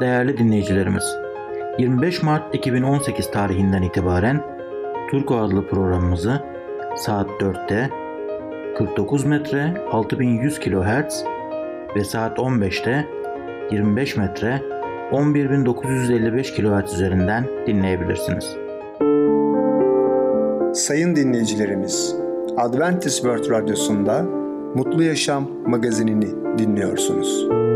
Değerli dinleyicilerimiz, 25 Mart 2018 tarihinden itibaren Turko adlı programımızı saat 4'te 49 metre 6100 kHz ve saat 15'te 25 metre 11955 kHz üzerinden dinleyebilirsiniz. Sayın dinleyicilerimiz, Adventist World Radyosu'nda Mutlu Yaşam magazinini dinliyorsunuz.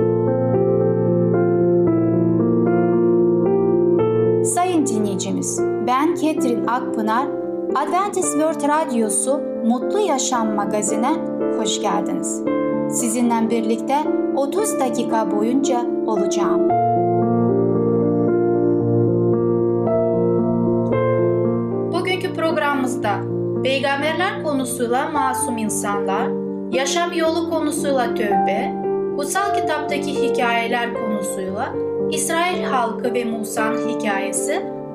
Dinleyicimiz, ben Ketrin Akpınar, Adventist World Radyosu Mutlu Yaşam magazine hoş geldiniz. Sizinle birlikte 30 dakika boyunca olacağım. Bugünkü programımızda peygamberler konusuyla masum insanlar, yaşam yolu konusuyla tövbe, kutsal kitaptaki hikayeler konusuyla İsrail halkı ve Musa'nın hikayesi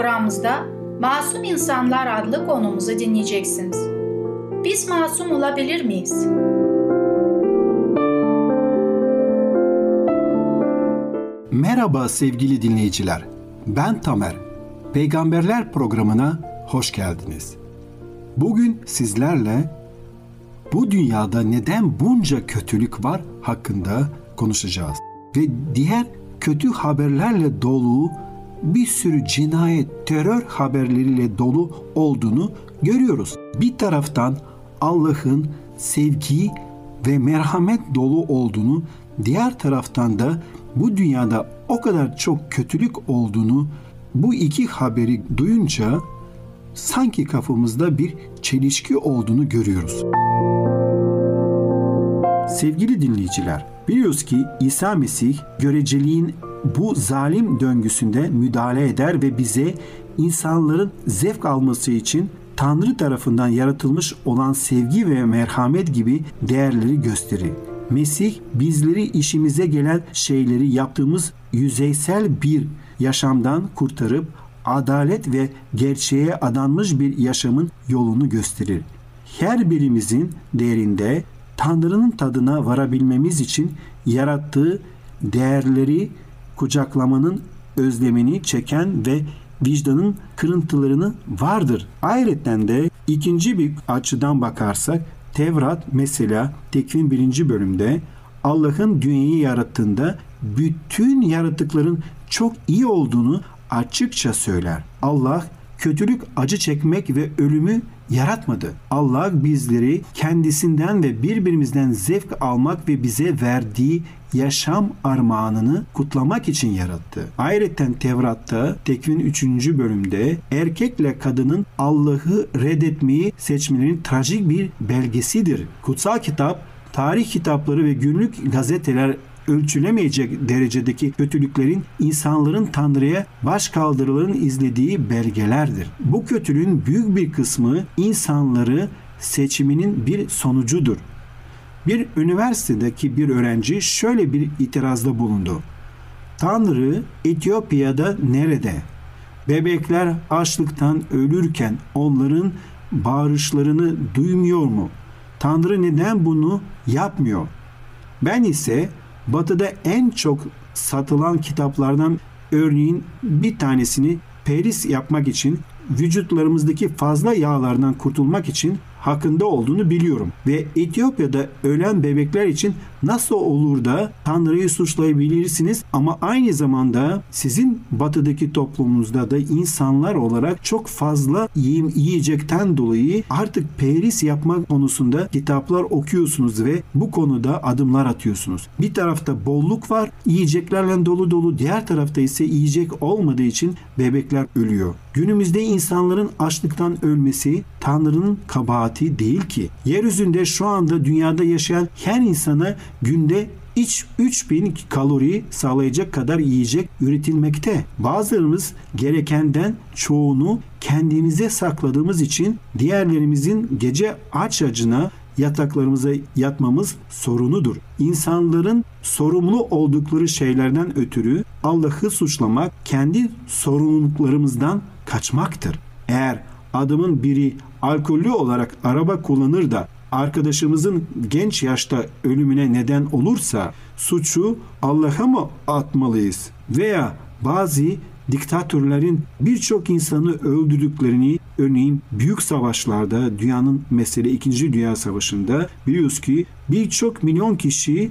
programımızda Masum İnsanlar adlı konumuzu dinleyeceksiniz. Biz masum olabilir miyiz? Merhaba sevgili dinleyiciler. Ben Tamer. Peygamberler programına hoş geldiniz. Bugün sizlerle bu dünyada neden bunca kötülük var hakkında konuşacağız. Ve diğer kötü haberlerle dolu bir sürü cinayet, terör haberleriyle dolu olduğunu görüyoruz. Bir taraftan Allah'ın sevgi ve merhamet dolu olduğunu, diğer taraftan da bu dünyada o kadar çok kötülük olduğunu bu iki haberi duyunca sanki kafamızda bir çelişki olduğunu görüyoruz. Sevgili dinleyiciler, biliyoruz ki İsa Mesih göreceliğin bu zalim döngüsünde müdahale eder ve bize insanların zevk alması için Tanrı tarafından yaratılmış olan sevgi ve merhamet gibi değerleri gösterir. Mesih bizleri işimize gelen şeyleri yaptığımız yüzeysel bir yaşamdan kurtarıp adalet ve gerçeğe adanmış bir yaşamın yolunu gösterir. Her birimizin değerinde Tanrı'nın tadına varabilmemiz için yarattığı değerleri kucaklamanın özlemini çeken ve vicdanın kırıntılarını vardır. Ayrıca de ikinci bir açıdan bakarsak Tevrat mesela Tekvin birinci bölümde Allah'ın dünyayı yarattığında bütün yaratıkların çok iyi olduğunu açıkça söyler. Allah kötülük, acı çekmek ve ölümü yaratmadı. Allah bizleri kendisinden ve birbirimizden zevk almak ve bize verdiği yaşam armağanını kutlamak için yarattı. Ayrıca Tevrat'ta Tekvin 3. bölümde erkekle kadının Allah'ı reddetmeyi seçmelerinin trajik bir belgesidir. Kutsal kitap tarih kitapları ve günlük gazeteler ölçülemeyecek derecedeki kötülüklerin insanların Tanrı'ya baş kaldırıların izlediği belgelerdir. Bu kötülüğün büyük bir kısmı insanları seçiminin bir sonucudur. Bir üniversitedeki bir öğrenci şöyle bir itirazda bulundu. Tanrı Etiyopya'da nerede? Bebekler açlıktan ölürken onların bağırışlarını duymuyor mu? Tanrı neden bunu yapmıyor? Ben ise Batı'da en çok satılan kitaplardan örneğin bir tanesini peris yapmak için vücutlarımızdaki fazla yağlardan kurtulmak için hakkında olduğunu biliyorum. Ve Etiyopya'da ölen bebekler için nasıl olur da Tanrı'yı suçlayabilirsiniz ama aynı zamanda sizin batıdaki toplumunuzda da insanlar olarak çok fazla yiyim, yiyecekten dolayı artık peris yapmak konusunda kitaplar okuyorsunuz ve bu konuda adımlar atıyorsunuz. Bir tarafta bolluk var, yiyeceklerle dolu dolu, diğer tarafta ise yiyecek olmadığı için bebekler ölüyor. Günümüzde insanların açlıktan ölmesi Tanrı'nın kabahati saati değil ki. Yeryüzünde şu anda dünyada yaşayan her insana günde iç 3000 kalori sağlayacak kadar yiyecek üretilmekte. Bazılarımız gerekenden çoğunu kendimize sakladığımız için diğerlerimizin gece aç acına yataklarımıza yatmamız sorunudur. İnsanların sorumlu oldukları şeylerden ötürü Allah'ı suçlamak kendi sorumluluklarımızdan kaçmaktır. Eğer adamın biri alkollü olarak araba kullanır da arkadaşımızın genç yaşta ölümüne neden olursa suçu Allah'a mı atmalıyız? Veya bazı diktatörlerin birçok insanı öldürdüklerini örneğin büyük savaşlarda dünyanın mesela 2. Dünya Savaşı'nda biliyoruz ki birçok milyon kişi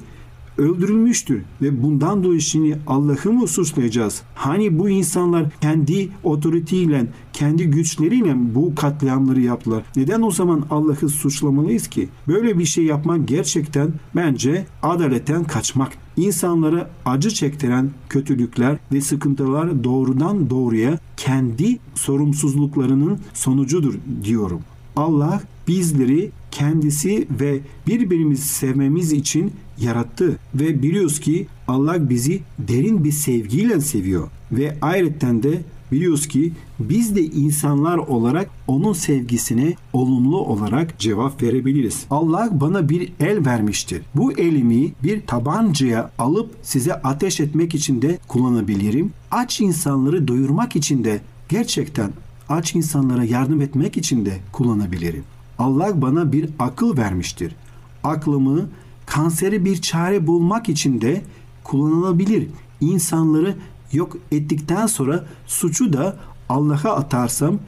öldürülmüştür ve bundan dolayı şimdi Allah'ı mı suçlayacağız? Hani bu insanlar kendi otoriteyle, kendi güçleriyle bu katliamları yaptılar. Neden o zaman Allah'ı suçlamalıyız ki? Böyle bir şey yapmak gerçekten bence adaletten kaçmak. İnsanlara acı çektiren kötülükler ve sıkıntılar doğrudan doğruya kendi sorumsuzluklarının sonucudur diyorum. Allah bizleri kendisi ve birbirimizi sevmemiz için yarattı ve biliyoruz ki Allah bizi derin bir sevgiyle seviyor ve ayrıca de biliyoruz ki biz de insanlar olarak onun sevgisine olumlu olarak cevap verebiliriz. Allah bana bir el vermiştir. Bu elimi bir tabancaya alıp size ateş etmek için de kullanabilirim. Aç insanları doyurmak için de gerçekten aç insanlara yardım etmek için de kullanabilirim. Allah bana bir akıl vermiştir. Aklımı kanseri bir çare bulmak için de kullanılabilir. İnsanları yok ettikten sonra suçu da Allah'a atarsam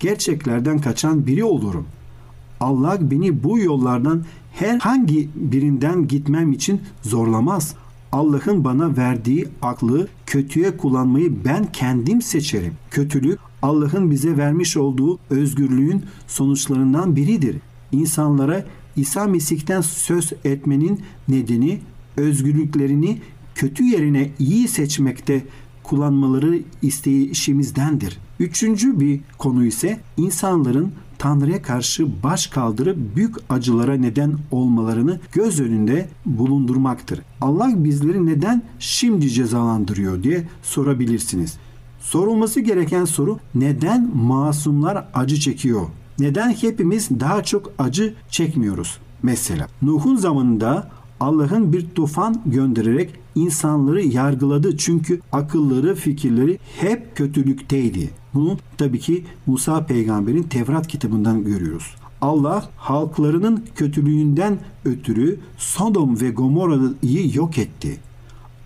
gerçeklerden kaçan biri olurum. Allah beni bu yollardan herhangi birinden gitmem için zorlamaz. Allah'ın bana verdiği aklı kötüye kullanmayı ben kendim seçerim. Kötülük Allah'ın bize vermiş olduğu özgürlüğün sonuçlarından biridir. İnsanlara İsa Mesih'ten söz etmenin nedeni özgürlüklerini kötü yerine iyi seçmekte kullanmaları isteyişimizdendir. Üçüncü bir konu ise insanların Tanrı'ya karşı baş kaldırıp büyük acılara neden olmalarını göz önünde bulundurmaktır. Allah bizleri neden şimdi cezalandırıyor diye sorabilirsiniz. Sorulması gereken soru neden masumlar acı çekiyor? Neden hepimiz daha çok acı çekmiyoruz? Mesela Nuh'un zamanında Allah'ın bir tufan göndererek insanları yargıladı çünkü akılları, fikirleri hep kötülükteydi. Bunu tabii ki Musa peygamberin Tevrat kitabından görüyoruz. Allah halklarının kötülüğünden ötürü Sodom ve Gomorra'yı yok etti.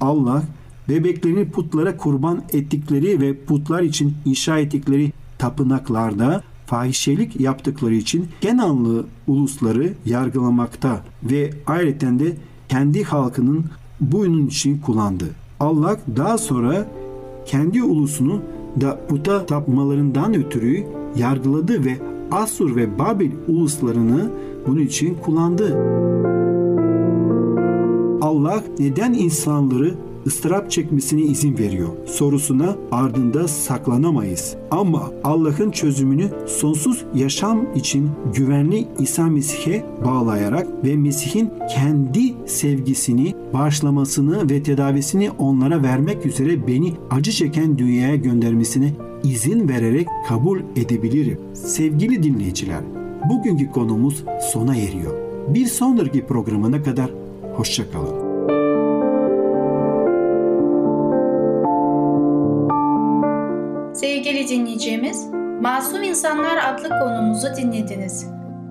Allah bebeklerini putlara kurban ettikleri ve putlar için inşa ettikleri tapınaklarda fahişelik yaptıkları için Kenanlı ulusları yargılamakta ve ayrıca de kendi halkının bunun için kullandı. Allah daha sonra kendi ulusunu da puta tapmalarından ötürü yargıladı ve Asur ve Babil uluslarını bunun için kullandı. Allah neden insanları ıstırap çekmesine izin veriyor sorusuna ardında saklanamayız. Ama Allah'ın çözümünü sonsuz yaşam için güvenli İsa Mesih'e bağlayarak ve Mesih'in kendi sevgisini, bağışlamasını ve tedavisini onlara vermek üzere beni acı çeken dünyaya göndermesine izin vererek kabul edebilirim. Sevgili dinleyiciler, bugünkü konumuz sona eriyor. Bir sonraki programına kadar hoşçakalın. Dinleyicimiz, Masum İnsanlar adlı konumuzu dinlediniz.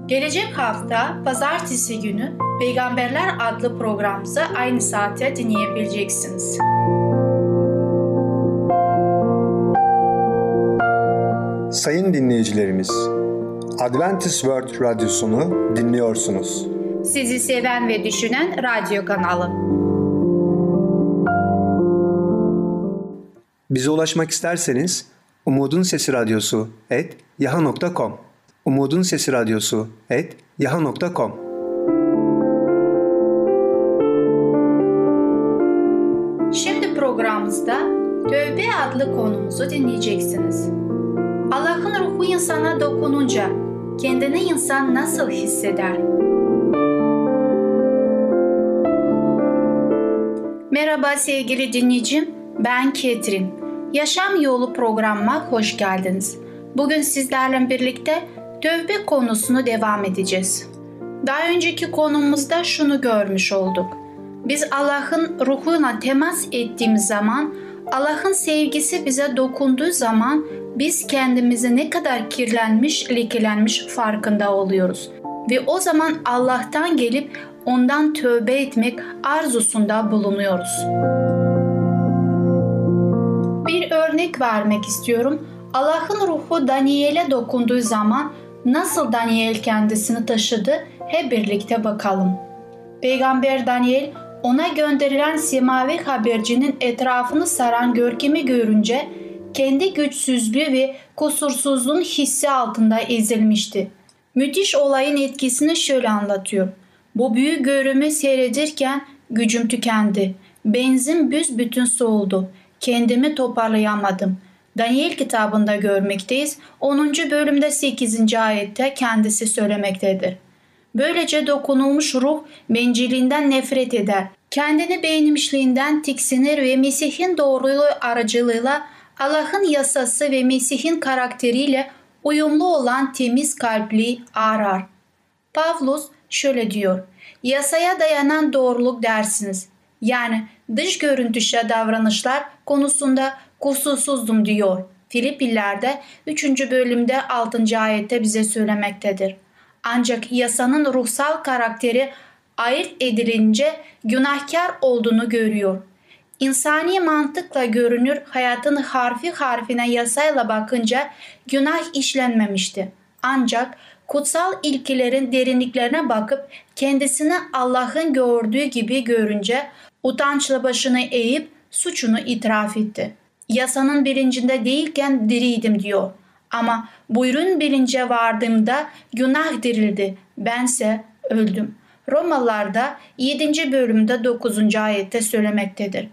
Gelecek hafta pazartesi günü Peygamberler adlı programımızı aynı saate dinleyebileceksiniz. Sayın dinleyicilerimiz, Adventist World Radyosunu dinliyorsunuz. Sizi seven ve düşünen radyo kanalı. Bize ulaşmak isterseniz Umutun Sesi Radyosu et yaha.com Umutun Sesi Radyosu et yaha.com Şimdi programımızda Tövbe adlı konumuzu dinleyeceksiniz. Allah'ın ruhu insana dokununca kendini insan nasıl hisseder? Merhaba sevgili dinleyicim, ben Ketrin. Yaşam Yolu programıma hoş geldiniz. Bugün sizlerle birlikte tövbe konusunu devam edeceğiz. Daha önceki konumuzda şunu görmüş olduk. Biz Allah'ın ruhuyla temas ettiğimiz zaman, Allah'ın sevgisi bize dokunduğu zaman biz kendimizi ne kadar kirlenmiş, lekelenmiş farkında oluyoruz. Ve o zaman Allah'tan gelip ondan tövbe etmek arzusunda bulunuyoruz. Bir örnek vermek istiyorum. Allah'ın ruhu Daniel'e dokunduğu zaman nasıl Daniel kendisini taşıdı hep birlikte bakalım. Peygamber Daniel ona gönderilen semavi habercinin etrafını saran görkemi görünce kendi güçsüzlüğü ve kusursuzluğun hissi altında ezilmişti. Müthiş olayın etkisini şöyle anlatıyor. Bu büyük görümü seyredirken gücüm tükendi. Benzin büsbütün soğudu. Kendimi toparlayamadım. Daniel kitabında görmekteyiz. 10. bölümde 8. ayette kendisi söylemektedir. Böylece dokunulmuş ruh bencilliğinden nefret eder. Kendini beğenmişliğinden tiksinir ve Mesih'in doğruluğu aracılığıyla Allah'ın yasası ve Mesih'in karakteriyle uyumlu olan temiz kalpli arar. Pavlus şöyle diyor. Yasaya dayanan doğruluk dersiniz. Yani dış görüntüşe davranışlar konusunda kusursuzdum diyor. Filipillerde 3. bölümde 6. ayette bize söylemektedir. Ancak yasanın ruhsal karakteri ayırt edilince günahkar olduğunu görüyor. İnsani mantıkla görünür hayatın harfi harfine yasayla bakınca günah işlenmemişti. Ancak kutsal ilkelerin derinliklerine bakıp kendisini Allah'ın gördüğü gibi görünce utançla başını eğip suçunu itiraf etti. Yasanın bilincinde değilken diriydim diyor. Ama buyurun bilince vardığımda günah dirildi. Bense öldüm. Romalılarda 7. bölümde 9. ayette söylemektedir.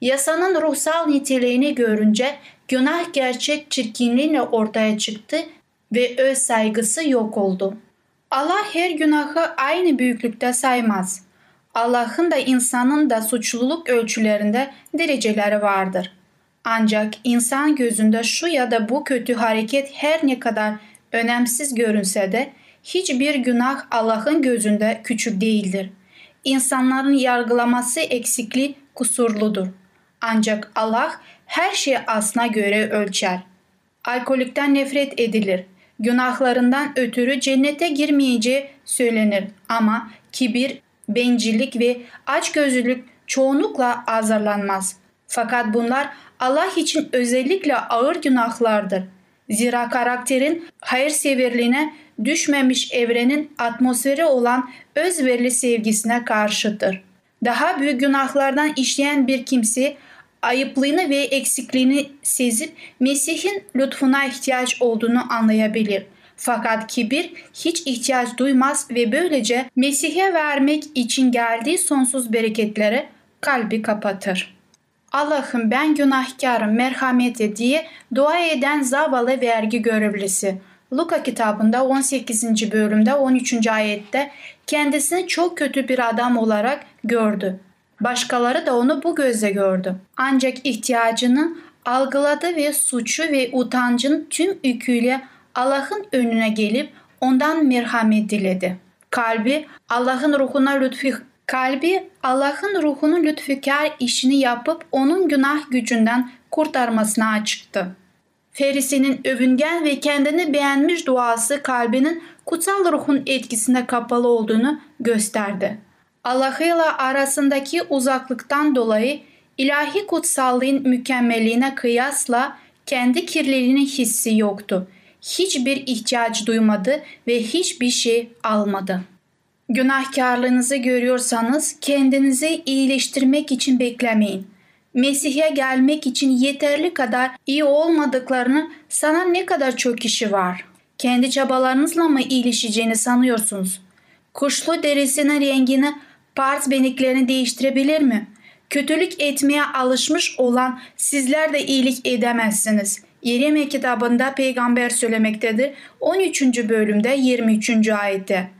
Yasanın ruhsal niteliğini görünce günah gerçek çirkinliğiyle ortaya çıktı ve öz saygısı yok oldu. Allah her günahı aynı büyüklükte saymaz. Allah'ın da insanın da suçluluk ölçülerinde dereceleri vardır. Ancak insan gözünde şu ya da bu kötü hareket her ne kadar önemsiz görünse de hiçbir günah Allah'ın gözünde küçük değildir. İnsanların yargılaması eksikliği kusurludur. Ancak Allah her şeyi aslına göre ölçer. Alkolikten nefret edilir. Günahlarından ötürü cennete girmeyeceği söylenir ama kibir, bencillik ve açgözlülük çoğunlukla azarlanmaz. Fakat bunlar Allah için özellikle ağır günahlardır. Zira karakterin hayırseverliğine düşmemiş evrenin atmosferi olan özverili sevgisine karşıdır. Daha büyük günahlardan işleyen bir kimse ayıplığını ve eksikliğini sezip Mesih'in lütfuna ihtiyaç olduğunu anlayabilir. Fakat kibir hiç ihtiyaç duymaz ve böylece Mesih'e vermek için geldiği sonsuz bereketleri kalbi kapatır. Allah'ım ben günahkarım merhamet et diye dua eden zavallı vergi görevlisi. Luka kitabında 18. bölümde 13. ayette kendisini çok kötü bir adam olarak gördü. Başkaları da onu bu gözle gördü. Ancak ihtiyacını algıladı ve suçu ve utancın tüm yüküyle Allah'ın önüne gelip ondan merhamet diledi. Kalbi Allah'ın ruhuna lütfu kalbi Allah'ın ruhunun lütfukar işini yapıp onun günah gücünden kurtarmasına açıktı. Ferisi'nin övüngen ve kendini beğenmiş duası kalbinin kutsal ruhun etkisine kapalı olduğunu gösterdi. Allah'ıyla arasındaki uzaklıktan dolayı ilahi kutsallığın mükemmelliğine kıyasla kendi kirliliğinin hissi yoktu. Hiçbir ihtiyaç duymadı ve hiçbir şey almadı. Günahkarlığınızı görüyorsanız kendinizi iyileştirmek için beklemeyin. Mesih'e gelmek için yeterli kadar iyi olmadıklarını sana ne kadar çok kişi var. Kendi çabalarınızla mı iyileşeceğini sanıyorsunuz? Kuşlu derisinin rengini Pars beniklerini değiştirebilir mi? Kötülük etmeye alışmış olan sizler de iyilik edemezsiniz. Yeremye kitabında peygamber söylemektedir. 13. bölümde 23. ayette.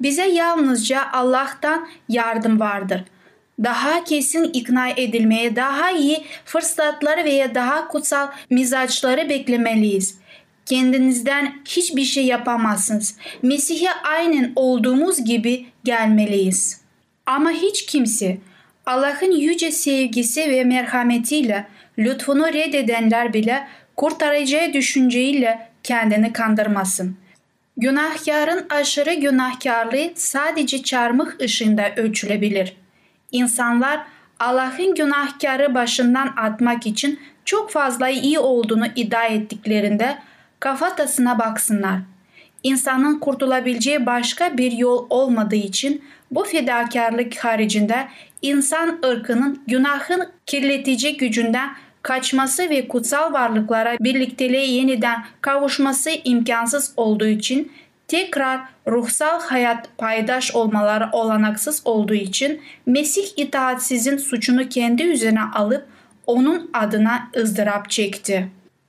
Bize yalnızca Allah'tan yardım vardır. Daha kesin ikna edilmeye, daha iyi fırsatları veya daha kutsal mizaçları beklemeliyiz. Kendinizden hiçbir şey yapamazsınız. Mesih'e aynen olduğumuz gibi gelmeliyiz. Ama hiç kimse Allah'ın yüce sevgisi ve merhametiyle lütfunu reddedenler bile kurtaracağı düşünceyle kendini kandırmasın. Günahkarın aşırı günahkarlığı sadece çarmıh ışığında ölçülebilir. İnsanlar Allah'ın günahkarı başından atmak için çok fazla iyi olduğunu iddia ettiklerinde kafatasına baksınlar. İnsanın kurtulabileceği başka bir yol olmadığı için bu fedakarlık haricinde insan ırkının günahın kirletici gücünden kaçması ve kutsal varlıklara birlikteliğe yeniden kavuşması imkansız olduğu için tekrar ruhsal hayat paydaş olmaları olanaksız olduğu için Mesih itaatsizin suçunu kendi üzerine alıp onun adına ızdırap çekti.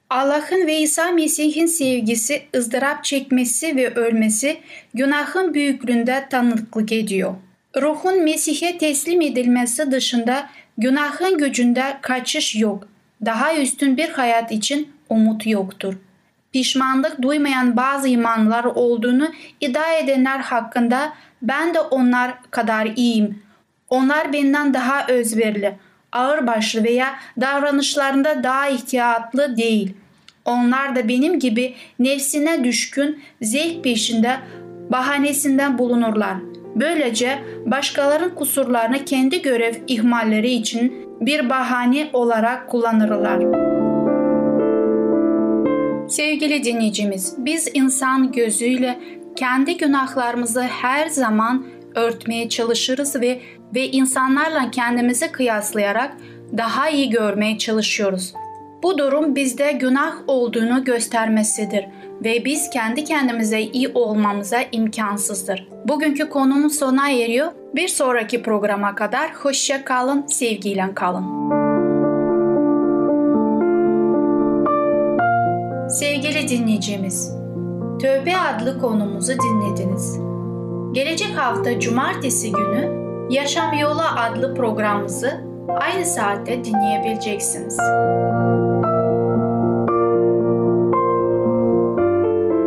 Allah'ın ve İsa Mesih'in sevgisi ızdırap çekmesi ve ölmesi günahın büyüklüğünde tanıklık ediyor. Ruhun Mesih'e teslim edilmesi dışında günahın gücünde kaçış yok. Daha üstün bir hayat için umut yoktur. Pişmanlık duymayan bazı imanlar olduğunu iddia edenler hakkında ben de onlar kadar iyiyim. Onlar benden daha özverili, ağırbaşlı veya davranışlarında daha ihtiyatlı değil. Onlar da benim gibi nefsine düşkün, zevk peşinde, bahanesinden bulunurlar. Böylece başkalarının kusurlarını kendi görev ihmalleri için bir bahane olarak kullanırlar. Sevgili dinleyicimiz, biz insan gözüyle kendi günahlarımızı her zaman örtmeye çalışırız ve ve insanlarla kendimizi kıyaslayarak daha iyi görmeye çalışıyoruz. Bu durum bizde günah olduğunu göstermesidir ve biz kendi kendimize iyi olmamıza imkansızdır. Bugünkü konumuz sona eriyor. Bir sonraki programa kadar hoşça kalın, sevgiyle kalın. Sevgili dinleyicimiz, Tövbe adlı konumuzu dinlediniz. Gelecek hafta cumartesi günü Yaşam Yolu adlı programımızı aynı saatte dinleyebileceksiniz.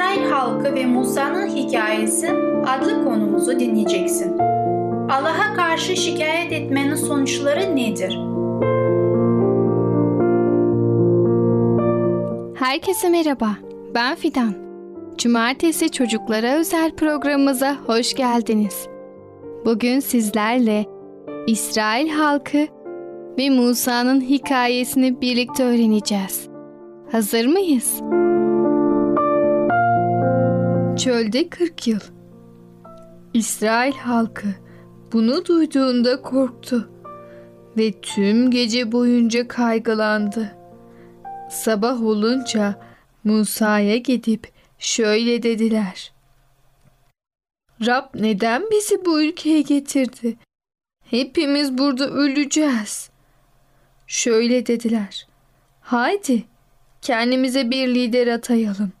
İsrail halkı ve Musa'nın hikayesi adlı konumuzu dinleyeceksin. Allah'a karşı şikayet etmenin sonuçları nedir? Herkese merhaba. Ben Fidan. Cumartesi çocuklara özel programımıza hoş geldiniz. Bugün sizlerle İsrail halkı ve Musa'nın hikayesini birlikte öğreneceğiz. Hazır mıyız? Çölde 40 yıl. İsrail halkı bunu duyduğunda korktu ve tüm gece boyunca kaygılandı. Sabah olunca Musa'ya gidip şöyle dediler. Rab neden bizi bu ülkeye getirdi? Hepimiz burada öleceğiz. Şöyle dediler. Haydi kendimize bir lider atayalım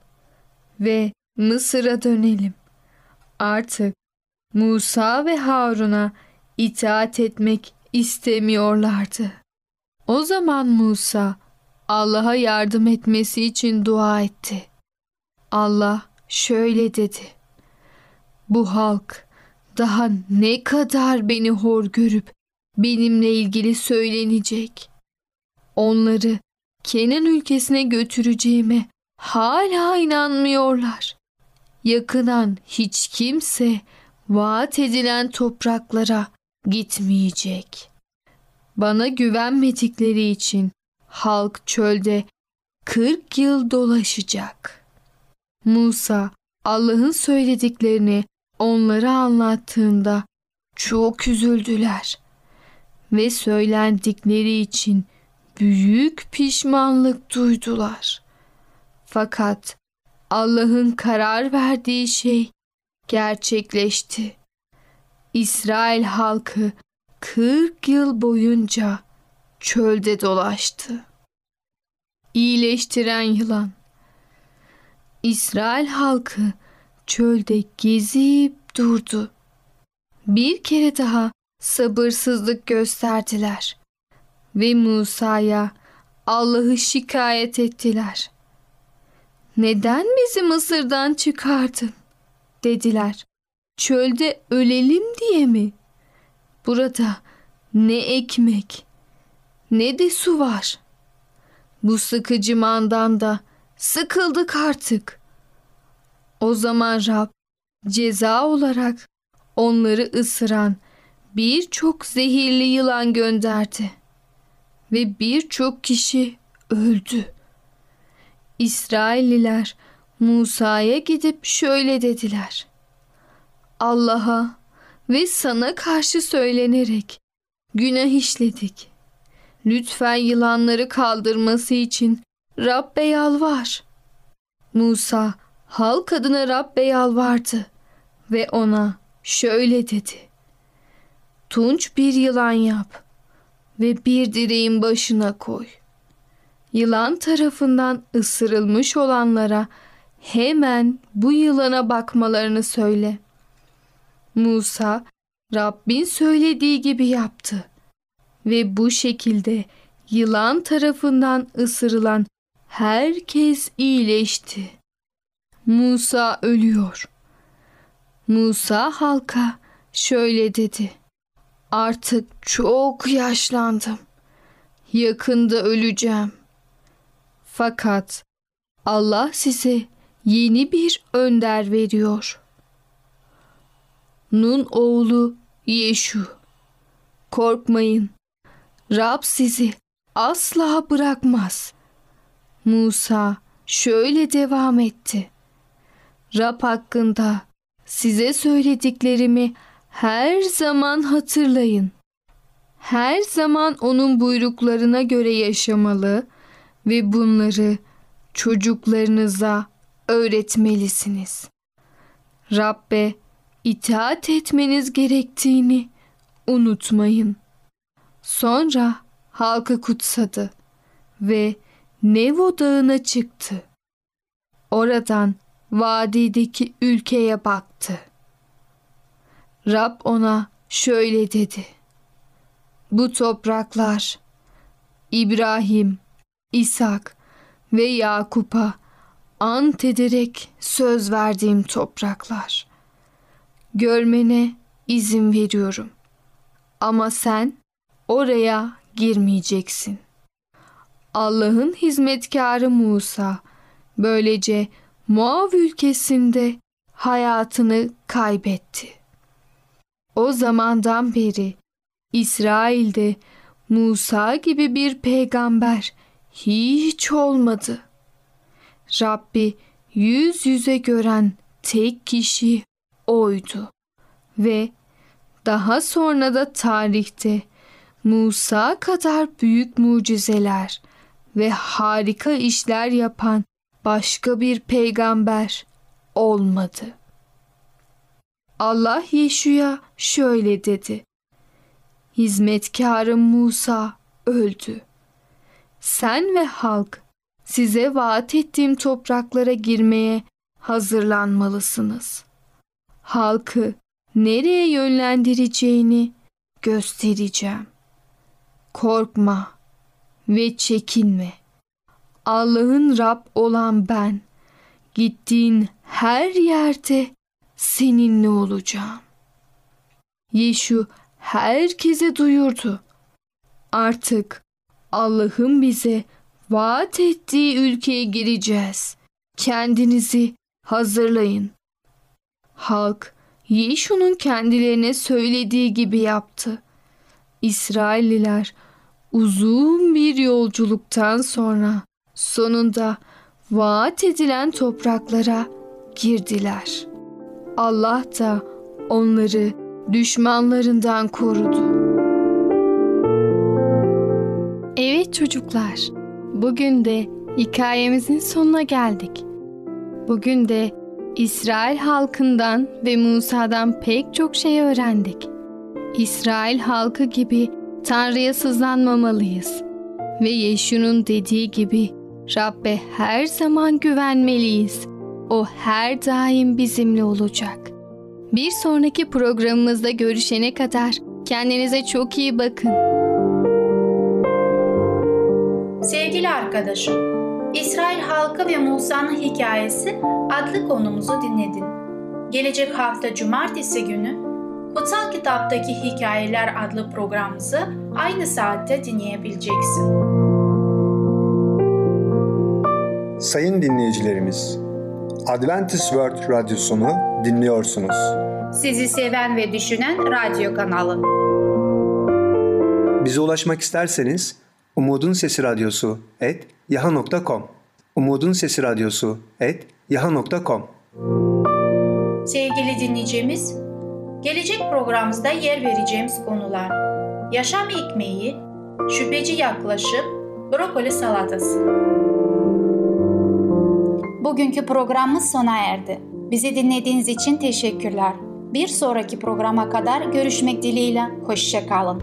ve Mısır'a dönelim. Artık Musa ve Harun'a itaat etmek istemiyorlardı. O zaman Musa Allah'a yardım etmesi için dua etti. Allah şöyle dedi. Bu halk daha ne kadar beni hor görüp benimle ilgili söylenecek. Onları Kenan ülkesine götüreceğime hala inanmıyorlar. Yakınan hiç kimse vaat edilen topraklara gitmeyecek. Bana güvenmedikleri için halk çölde 40 yıl dolaşacak. Musa Allah'ın söylediklerini onlara anlattığında çok üzüldüler ve söylendikleri için büyük pişmanlık duydular. Fakat Allah'ın karar verdiği şey gerçekleşti. İsrail halkı 40 yıl boyunca çölde dolaştı. İyileştiren yılan İsrail halkı çölde gezip durdu. Bir kere daha sabırsızlık gösterdiler ve Musa'ya Allah'ı şikayet ettiler. Neden bizi Mısır'dan çıkardın? dediler. Çölde ölelim diye mi? Burada ne ekmek ne de su var. Bu sıkıcı mandan da sıkıldık artık. O zaman Rab ceza olarak onları ısıran birçok zehirli yılan gönderdi ve birçok kişi öldü. İsrailliler Musa'ya gidip şöyle dediler. Allah'a ve sana karşı söylenerek günah işledik. Lütfen yılanları kaldırması için Rabbe yalvar. Musa halk adına Rabbe yalvardı ve ona şöyle dedi. Tunç bir yılan yap ve bir direğin başına koy. Yılan tarafından ısırılmış olanlara hemen bu yılana bakmalarını söyle. Musa Rabbin söylediği gibi yaptı ve bu şekilde yılan tarafından ısırılan herkes iyileşti. Musa ölüyor. Musa halka şöyle dedi. Artık çok yaşlandım. Yakında öleceğim. Fakat Allah size yeni bir önder veriyor. Nun oğlu Yeşu. Korkmayın. Rab sizi asla bırakmaz. Musa şöyle devam etti. Rab hakkında size söylediklerimi her zaman hatırlayın. Her zaman onun buyruklarına göre yaşamalı ve bunları çocuklarınıza öğretmelisiniz. Rabbe itaat etmeniz gerektiğini unutmayın. Sonra halkı kutsadı ve Nevo Dağı'na çıktı. Oradan vadideki ülkeye baktı. Rab ona şöyle dedi. Bu topraklar İbrahim, İshak ve Yakup'a ant ederek söz verdiğim topraklar. Görmene izin veriyorum. Ama sen oraya girmeyeceksin. Allah'ın hizmetkarı Musa böylece Moav ülkesinde hayatını kaybetti. O zamandan beri İsrail'de Musa gibi bir peygamber hiç olmadı. Rabbi yüz yüze gören tek kişi oydu ve daha sonra da tarihte Musa kadar büyük mucizeler ve harika işler yapan başka bir peygamber olmadı. Allah Yeşu'ya şöyle dedi. Hizmetkarım Musa öldü. Sen ve halk size vaat ettiğim topraklara girmeye hazırlanmalısınız. Halkı nereye yönlendireceğini göstereceğim. Korkma ve çekinme. Allah'ın Rab olan ben gittiğin her yerde seninle olacağım. Yeşu herkese duyurdu. Artık Allah'ın bize vaat ettiği ülkeye gireceğiz. Kendinizi hazırlayın. Halk Yeşu'nun kendilerine söylediği gibi yaptı. İsrailliler uzun bir yolculuktan sonra sonunda vaat edilen topraklara girdiler. Allah da onları düşmanlarından korudu. Evet çocuklar, bugün de hikayemizin sonuna geldik. Bugün de İsrail halkından ve Musa'dan pek çok şey öğrendik. İsrail halkı gibi Tanrı'ya sızlanmamalıyız. Ve Yeşu'nun dediği gibi Rabbe her zaman güvenmeliyiz. O her daim bizimle olacak. Bir sonraki programımızda görüşene kadar kendinize çok iyi bakın. Sevgili arkadaşım, İsrail halkı ve Musa'nın hikayesi adlı konumuzu dinledin. Gelecek hafta cumartesi günü Kutsal Kitaptaki Hikayeler adlı programımızı aynı saatte dinleyebileceksin. Sayın dinleyicilerimiz, Adventist World Radyosunu dinliyorsunuz. Sizi seven ve düşünen radyo kanalı. Bize ulaşmak isterseniz Umutun Sesi Radyosu et yaha.com Umutun Sesi Radyosu et yaha.com Sevgili dinleyicimiz, gelecek programımızda yer vereceğimiz konular yaşam ekmeği, şüpheci yaklaşım, brokoli salatası. Bugünkü programımız sona erdi. Bizi dinlediğiniz için teşekkürler. Bir sonraki programa kadar görüşmek dileğiyle. Hoşçakalın.